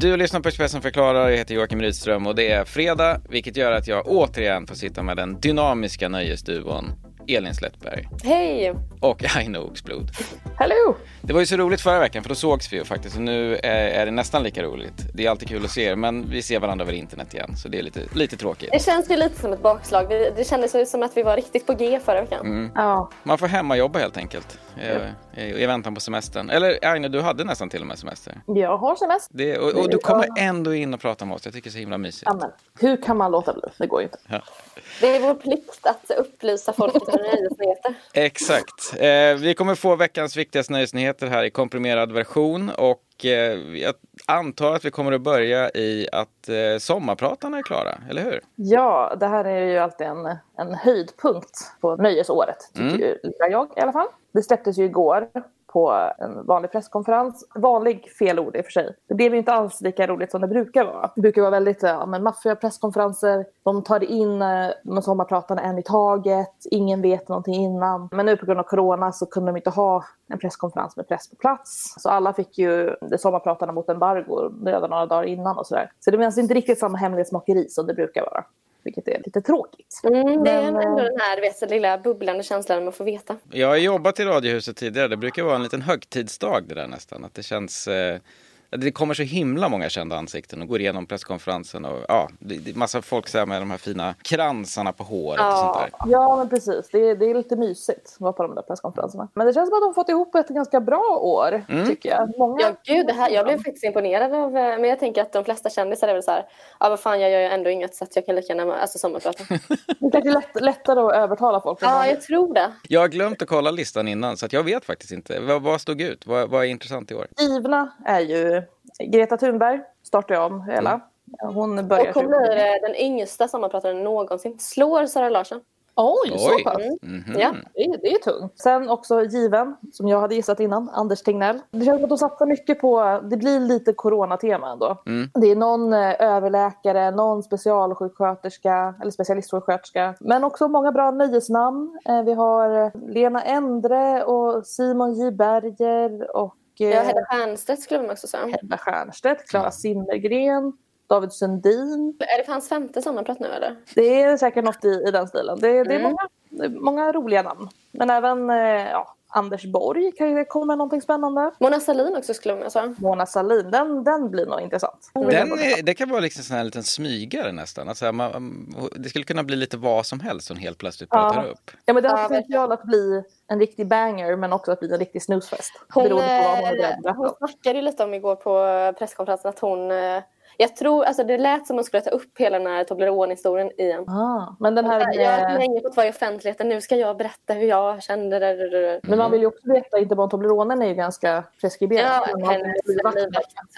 Du lyssnar på Expressen förklarar, jag heter Joakim Rydström och det är fredag, vilket gör att jag återigen får sitta med den dynamiska nöjesduon Elin Slättberg Hej! Och Aino Oxblod. Hallå! Det var ju så roligt förra veckan för då sågs vi ju faktiskt och nu är, är det nästan lika roligt. Det är alltid kul att se er men vi ser varandra över internet igen så det är lite, lite tråkigt. Det känns ju lite som ett bakslag. Det kändes ju som att vi var riktigt på G förra veckan. Mm. Ja, Man får hemmajobba helt enkelt eh, i, i väntan på semestern. Eller Aino, du hade nästan till och med semester. jag har semester. Det, och, och du kommer ändå in och pratar med oss. Jag tycker det är så himla mysigt. Ja, men, hur kan man låta bli? Det går ju inte. Ja. Det är vår plikt att upplysa folket om nöjesnyheter. Exakt. Eh, vi kommer få veckans viktigaste nöjesnyheter här i komprimerad version och eh, jag antar att vi kommer att börja i att eh, sommarpratarna är klara, eller hur? Ja, det här är ju alltid en, en höjdpunkt på nöjesåret, tycker Mm. jag i alla fall. Det släpptes ju igår på en vanlig presskonferens. Vanlig fel ord i och för sig. Det blev ju inte alls lika roligt som det brukar vara. Det brukar vara väldigt ja, men maffiga presskonferenser. De tar in eh, de sommarpratarna en i taget. Ingen vet någonting innan. Men nu på grund av corona så kunde de inte ha en presskonferens med press på plats. Så alla fick ju det sommarpratarna mot embargo redan några dagar innan och sådär. Så det var alltså inte riktigt samma hemlighetsmakeri som det brukar vara. Vilket är lite tråkigt. Mm, det är Men, ändå eh, den här vet, lilla bubblande känslan man får veta. Jag har jobbat i Radiohuset tidigare. Det brukar vara en liten högtidsdag det där nästan. Att det känns... Eh, det kommer så himla många kända ansikten och går igenom presskonferensen och ja, det är massa folk så här med de här fina kransarna på håret och Ja. sånt där. Ja, men precis. Det är, det är lite mysigt att vara på de där presskonferenserna. Men det känns som att de har fått ihop ett ganska bra år, Mm. tycker jag. Många... Ja, gud, det här, jag blev faktiskt imponerad av... eh, Men jag tänker att de flesta kändisar är väl så här, ja vad fan, jag gör ju ändå inget så att jag kan lika gärna alltså, sommarprata. Det kanske är lätt, lättare att övertala folk. ja, jag tror det. Jag har glömt att kolla listan innan så att jag vet faktiskt inte. Vad, vad stod ut? Vad, vad är intressant i år? Givna är ju Greta Thunberg, startar jag om hela. Mm. Hon börjar... Och hon blir eh, den yngsta sommarprataren någonsin. Slår Sara Larsson. Oj, så pass. Mhm. Ja. Det är, det är tungt. Sen också given, som jag hade gissat innan, Anders Tegnell. Det känns som att de satsar mycket på, det blir lite coronatema ändå. Mm. Det är någon eh, överläkare, någon specialsjuksköterska eller specialistsjuksköterska. Men också många bra nöjesnamn. Eh, vi har Lena Endre och Simon J Berger och Ja, Hedda Stiernstedt skulle man också säga. Hedda Stiernstedt, Clara Simmergren, David Sundin. Är det för hans femte sommarprat nu eller? Det är säkert något i, i den stilen. Det, det är Mm. många, är många roliga namn. Men även eh, ja, Anders Borg kan ju komma med någonting spännande. Mona Sahlin också skulle man säga. Mona Sahlin, den, den blir nog intressant. Den är, det kan vara liksom sån här liten smygare nästan. Alltså, man, det skulle kunna bli lite vad som helst som helt plötsligt pratar Ja. upp. Ja, men det har Ja, potential att bli en riktig banger men också att bli en riktig snoozefest. Hon, beroende på vad hon är eh, hon snackade ju lite om igår på presskonferensen att hon... Jag tror, alltså det lät som hon skulle ta upp hela den här Toblerone-historien igen. Ah, men den här... Jag har eh, länge fått vara i offentligheten, nu ska jag berätta hur jag kände det. Men man vill ju också veta, inte bara Tobleronen är ju ganska preskriberad. Ja, man- hennes livvakt.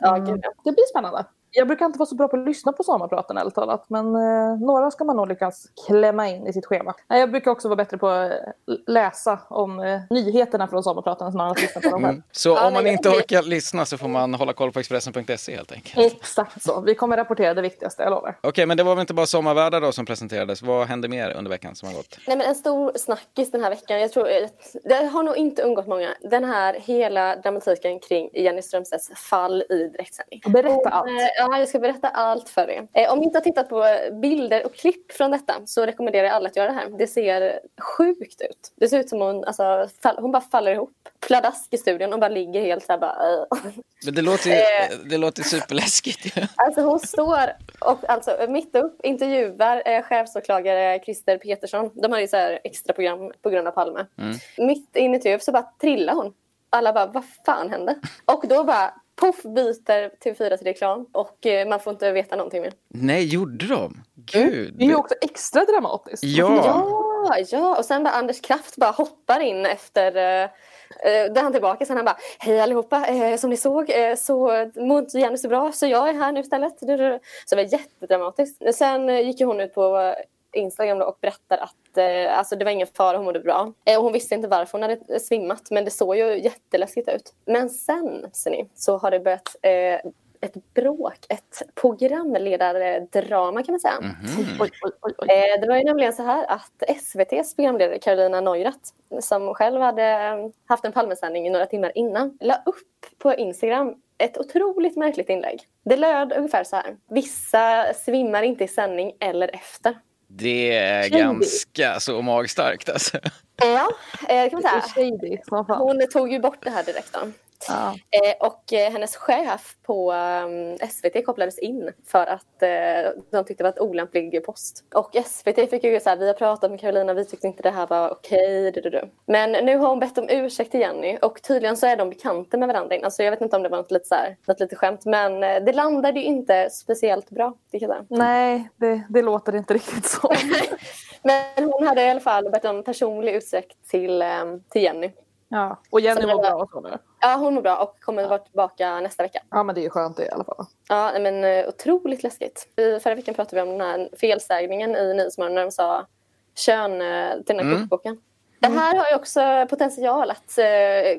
Ja, gud, ja. Det blir spännande. Jag brukar inte vara så bra på att lyssna på sommarpraten ärligt talat. Men eh, några ska man nog lyckas klämma in i sitt schema. Nej, Jag brukar också vara bättre på att eh, läsa om eh, nyheterna från sommarpraten snarare än att lyssna på dem själv. Mm. Så Ja, om man nej, inte jag- orkar lyssna så får man hålla koll på Expressen.se helt enkelt. Exakt så. Vi kommer rapportera det viktigaste, jag lovar. Okej, men det var väl inte bara sommarvärdar då som presenterades. Vad hände mer under veckan som har gått? Nej, men en stor snackis den här veckan. Jag tror, eh, det har nog inte undgått många. Den här hela dramatiken kring Jenny Strömstedts fall i direktsändning. Berätta Och, allt. Ja, jag ska berätta allt för er. Eh, Om ni inte har tittat på bilder och klipp från detta så rekommenderar jag alla att göra det här. Det ser sjukt ut. Det ser ut som hon, alltså, fall, hon bara faller ihop. Pladask i studion och bara ligger helt så här bara... eh. Men det låter ju Eh. det låter superläskigt. Alltså hon står och alltså mitt upp intervjuar eh, chefsåklagare Christer Petersson. De har ju så här extra program på grund av Palme. Mitt i en intervju så bara trillar hon. Alla bara, vad fan hände? Och då bara poff byter TV4 till reklam och eh, man får inte veta någonting mer. Nej, gjorde de? Gud. Det är ju också extra dramatiskt. Ja. Ja, ja. Och sen bara Anders Kraft bara hoppar in efter eh, eh, där han tillbaka sen han bara Hej allihopa, eh, som ni såg eh, så mår inte Jenny så bra så jag är här nu istället. Så det var jättedramatiskt. Sen eh, gick ju hon ut på Instagram då och berättar att eh, alltså det var ingen fara, hon mådde bra. Eh, och hon visste inte varför hon hade svimmat men det såg ju jätteläskigt ut. Men sen ser ni, så har det börjat eh, ett bråk, ett programledardrama kan man säga. Oj, oj, oj, oj. Eh, Det var ju nämligen så här att SVTs programledare Carolina Neurath som själv hade eh, haft en Palmesändning några timmar innan la upp på Instagram ett otroligt märkligt inlägg. Det löd ungefär så här. Vissa svimmar inte i sändning eller efter. Det är Shady. ganska så magstarkt alltså. Ja, eh, det kan man säga. shady. Hon tog ju bort det här direkt då. Ja. Eh, och eh, hennes chef på eh, SVT kopplades in för att de tyckte det var ett olämplig post. Och SVT fick ju så här, vi har pratat med Carolina, vi tyckte inte det här var okej. du. Men nu har hon bett om ursäkt till Jenny och tydligen så är de bekanta med varandra. Alltså jag vet inte om det var något lite, så här, något lite skämt men det landade ju inte speciellt bra. Det. Nej, det, det låter inte riktigt så. Men hon hade i alla fall bett om personlig ursäkt till, till Jenny. Ja. Och Jenny mår bra och så nu. Ja, hon mår bra och kommer vara tillbaka nästa vecka. Ja, men det är ju skönt det i alla fall. Ja, men eh, otroligt läskigt. I förra veckan pratade vi om den här felsägningen i Nyhetsmorgon när de sa kön eh, till den här Mm. kokboken. Det här har ju också potential att eh,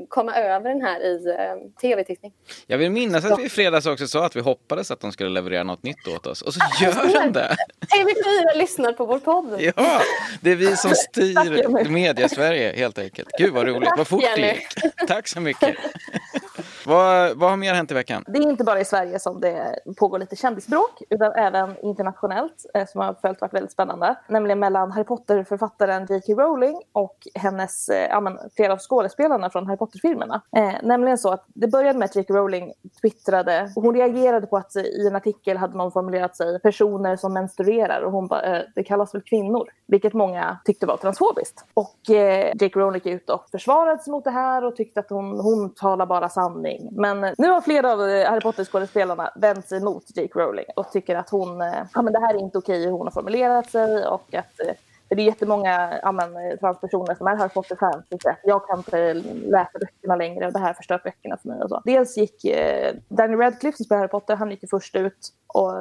komma över den här i eh, tv-tittning. Jag vill minnas att vi i fredags också sa att vi hoppades att de skulle leverera något nytt åt oss. Och så gör de det! TV4 lyssnar på vår podd. Ja, det är vi som styr media-Sverige helt enkelt. Gud vad roligt, vad fort det gick. Tack så mycket. vad, vad har mer hänt i veckan? Det är inte bara i Sverige som det pågår lite kändisbråk utan även internationellt eh, som har följt varit väldigt spännande. Nämligen mellan Harry Potter-författaren J.K. Rowling och hennes, eh, ja, men, flera av skådespelarna från Harry Potter-filmerna. Eh, nämligen så att det började med att J.K. Rowling twittrade och hon reagerade på att eh, i en artikel hade någon formulerat sig personer som menstruerar och hon bara, eh, det kallas väl kvinnor. Vilket många tyckte var transfobiskt. Och eh, J.K. Rowling gick ut och försvarade sig mot det här och tyckte att hon, hon talar bara sanning. Men eh, nu har flera av eh, Harry Potter-skådespelarna vänt sig mot Jake Rowling och tycker att hon, eh, ja men det här är inte okej hur hon har formulerat sig och att eh, för det är jättemånga ja, men, transpersoner som är Harry Potter-fans jag kan inte läsa böckerna längre och det här förstör böckerna för mig. Och så. Dels gick eh, Daniel Radcliffe som spelar Harry Potter, han gick ju först ut och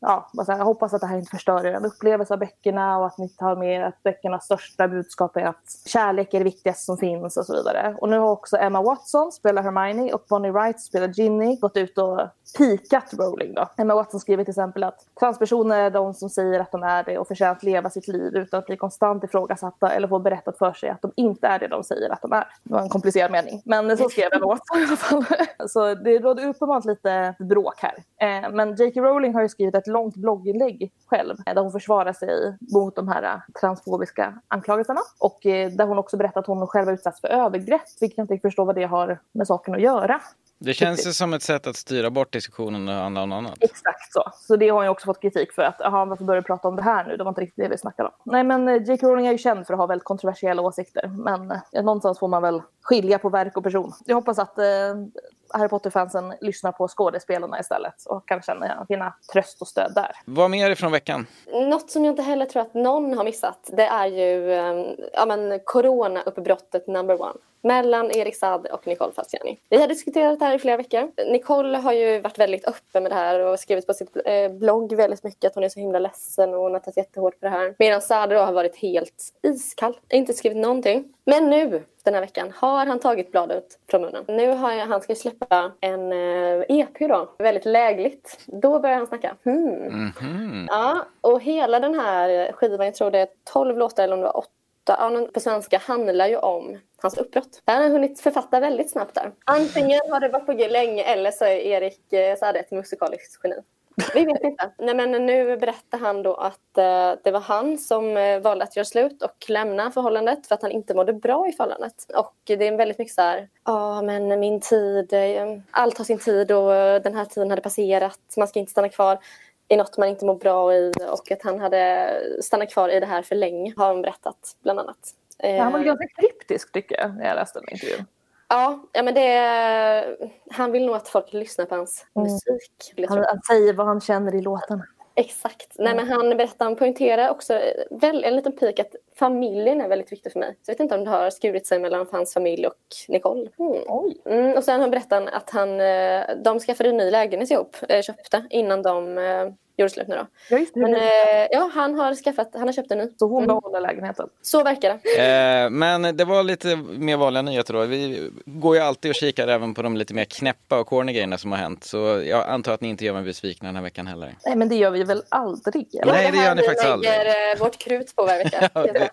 ja, bara så här, jag hoppas att det här inte förstör er upplevelse av böckerna och att ni tar med att böckernas största budskap är att kärlek är det viktigaste som finns och så vidare. Och nu har också Emma Watson, spelar Hermione, och Bonnie Wright, spelar Ginny, gått ut och pikat Rowling då. Emma Watson skriver till exempel att transpersoner är de som säger att de är det och förtjänar att leva sitt liv utan att bli konstant ifrågasatta eller får berättat för sig att de inte är det de säger att de är. Det var en komplicerad mening, men så skrev jag då i alla fall. Så det råder uppenbart lite bråk här. Eh, men J.K. Rowling har ju skrivit ett långt blogginlägg själv eh, där hon försvarar sig mot de här eh, transfobiska anklagelserna och där hon också berättar att hon själv har utsatts för övergrepp, vilket jag inte förstår vad det har med saken att göra. Det känns ju som ett sätt att styra bort diskussionen och handla om något annat. Exakt så. Så det har ju också fått kritik för. att aha, Varför börjar du prata om det här nu? Det var inte riktigt det vi snackade om. Nej men eh, J.K. Rowling är ju känd för att ha väldigt kontroversiella åsikter. Men eh, någonstans får man väl skilja på verk och person. Jag hoppas att eh, Harry Potter-fansen lyssnar på skådespelarna istället och kan känna, finna tröst och stöd där. Vad mer ifrån veckan? Något som jag inte heller tror att någon har missat det är ju eh, ja, men corona-uppbrottet number one mellan Erik Saade och Nicole Falciani. Vi har diskuterat det här i flera veckall. Nicole har ju varit väldigt öppen med det här och skrivit på sitt eh, blogg väldigt mycket att hon är så himla ledsen och hon har tagit jättehårt på det här. Medan Saade då har varit helt iskall, inte skrivit någonting. Men nu den här veckan har han tagit bladet från munnen. Nu har jag, han ska släppa en eh, EP då, väldigt lägligt. Då börjar han snacka. Hmm. Mhm. Ja, och hela den här skivan, jag tror det är 12 låtar eller om det var 8, ja, på svenska handlar ju om hans uppbrott. Han har hunnit författa väldigt snabbt där. Antingen har det varit på G länge eller så är Erik eh, Saade ett musikaliskt geni. Vi vet inte. Nej, men nu berättar han då att eh, det var han som eh, valde att göra slut och lämna förhållandet för att han inte mådde bra i förhållandet. Och det är väldigt mycket så här, ja men min tid, eh, allt har sin tid och eh, den här tiden hade passerat, man ska inte stanna kvar i något man inte mår bra i och att han hade stannat kvar i det här för länge har han berättat bland annat. Han var Eh, ganska kryptisk tycker jag när jag läste den intervjun. ja, ja, men det, han vill nog att folk lyssnar på hans Mm. musik. Han, han säger vad han känner i låtarna. Exakt. Nej, men han berättar, han poängterar också eh, väl, en liten pik att familjen är väldigt viktig för mig. Så jag vet inte om det har skurit sig mellan hans familj och Nicole. Mm. Oj. Mm, och sen har berättat att han, eh, de skaffade en ny lägenhet ihop, eh, köpte, innan de gjorde slut nu då. Ja, just det. Men eh, ja, han har skaffat, han har köpt en ny. Så hon Mm. behåller lägenheten. Så verkar det. Eh, men det var lite mer vanliga nyheter då. Vi går ju alltid och kikar även på de lite mer knäppa och corny grejerna som har hänt. Så jag antar att ni inte gör mig besvikna den här veckan heller. Nej, men det gör vi väl aldrig? Eller? Nej, det här gör ni vi faktiskt aldrig. lägger eh, vårt krut på varje vecka. Ja, det-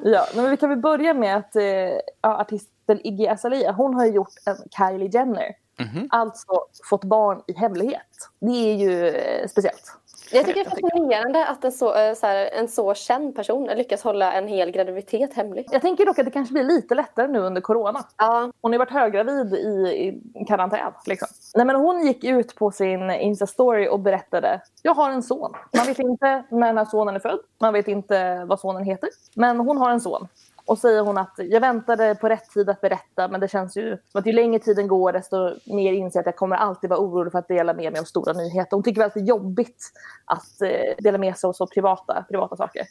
Ja, men vi kan väl börja med att eh, ja, artisten Iggy Azalea, hon har ju gjort en Kylie Jenner. Mhm. Alltså fått barn i hemlighet. Det är ju eh, speciellt. Jag tycker det är fascinerande att en så, eh, så här, en så känd person lyckas hålla en hel graviditet hemlig. Jag tänker dock att det kanske blir lite lättare nu under corona. Ja, Hon har varit höggravid i, i karantän. Liksom. Nej, men hon gick ut på sin Insta-story och berättade jag har en son. Man vet inte när den här sonen är född. Man vet inte vad sonen heter. Men hon har en son. Och säger hon att jag väntade på rätt tid att berätta men det känns ju som att ju längre tiden går desto mer inser jag att jag kommer alltid vara orolig för att dela med mig av stora nyheter. Hon tycker väl att det är jobbigt att eh, dela med sig av så privata, privata saker.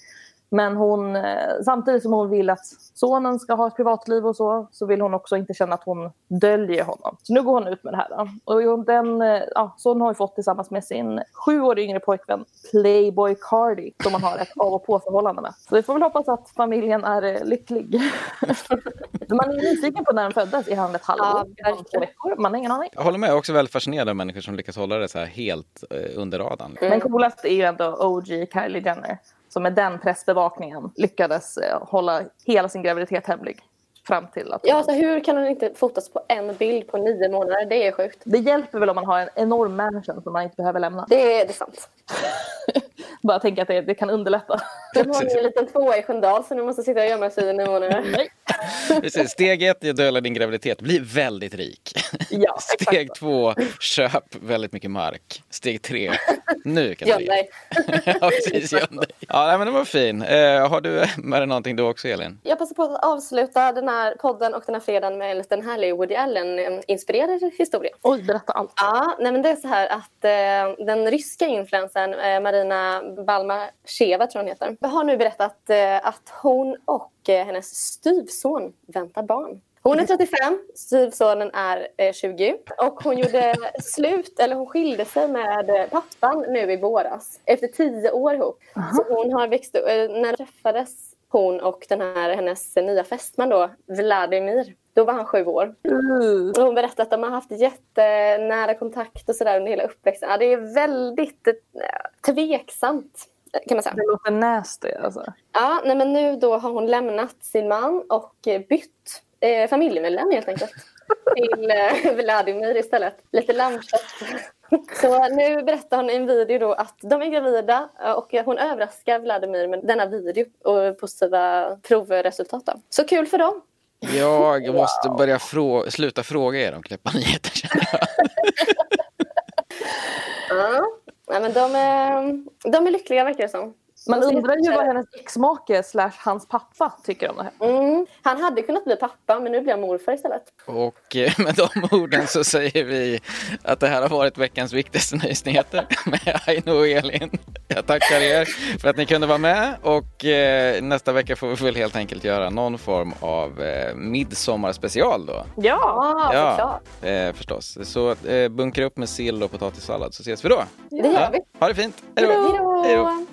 Men hon, eh, samtidigt som hon vill att sonen ska ha ett privatliv och så, så vill hon också inte känna att hon döljer honom. Så nu går hon ut med det här. Då. Och den, eh, ja, så hon har ju fått tillsammans med sin sju år yngre pojkvän Playboy Cardi, som man har ett av och på-förhållande med. Så vi får väl hoppas att familjen är eh, lycklig. Man är nyfiken på när den föddes. Är han ett halvår? Ja, två veckor? Man har ingen aning. Jag håller med, jag är också väldigt fascinerad av människor som lyckas hålla det så här helt eh, under radarn. Men coolast är ju ändå OG Kylie Jenner som med den pressbevakningen lyckades eh, hålla hela sin graviditet hemlig. Fram till att ja alltså, hur kan hon inte fotas på en bild på nio månader? Det är sjukt. Det hjälper väl om man har en enorm mansion som man inte behöver lämna. Det är, det är sant. Bara tänka att det, det kan underlätta. Nu har ni en liten tvåa i Sköndal så nu måste sitta och gömma sig i nio månader. Nej. Precis, Steg ett döla din graviditet, bli väldigt rik. Ja, Steg exakt. två, köp väldigt mycket mark. Steg tre, nu kan du Göm dig. ja, precis, göm dig. Ja, men det var fin. Eh, har du med dig någonting du också, Elin? Jag passar på att avsluta den här podden och den här fredagen med en liten härlig Woody Allen-inspirerad historia. Oj, berätta allt. Ja, nej men det är så här att eh, den ryska influencern eh, Marina Balmasheva tror jag hon heter, har nu berättat eh, att hon och eh, hennes styvson väntar barn. Hon är 35, styvsonen är eh, 20 och hon gjorde slut, eller hon skilde sig med eh, pappan nu i våras efter tio år ihop. Så hon har växt eh, när de träffades hon och den här hennes nya fästman då, Vladimir, då var han sju år. Uh, Och hon berättade att de har haft jättenära kontakt och sådär under hela uppväxten. Ja, det är väldigt eh, tveksamt kan man säga. det låter nasty alltså. Ja, nej, men nu då har hon lämnat sin man och eh, bytt eh, familjemedlem helt enkelt. Till eh, Vladimir istället. Lite lammkött. Så nu berättar hon i en video då att de är gravida eh, och hon överraskar Vladimir med denna video och positiva provresultat. Då. Så kul för dem. Jag måste börja frå- sluta fråga er om knäppa nyheter. känner jag. Ja. Nej, men de, är, de är lyckliga verkar det som. Man undrar ju vad hennes exmake slash hans pappa tycker om det här. Mm. Han hade kunnat bli pappa men nu blir han morfar istället. Och eh, med de orden så säger vi att det här har varit veckans viktigaste nyhetsnyheter med Aino och Elin. Jag tackar er för att ni kunde vara med och eh, nästa vecka får vi väl helt enkelt göra någon form av eh, midsommarspecial då. Ja, Ja, eh, förstås. Så eh, bunkra upp med sill och potatissallad så ses vi då. Det gör vi. Ha det fint. Hej då.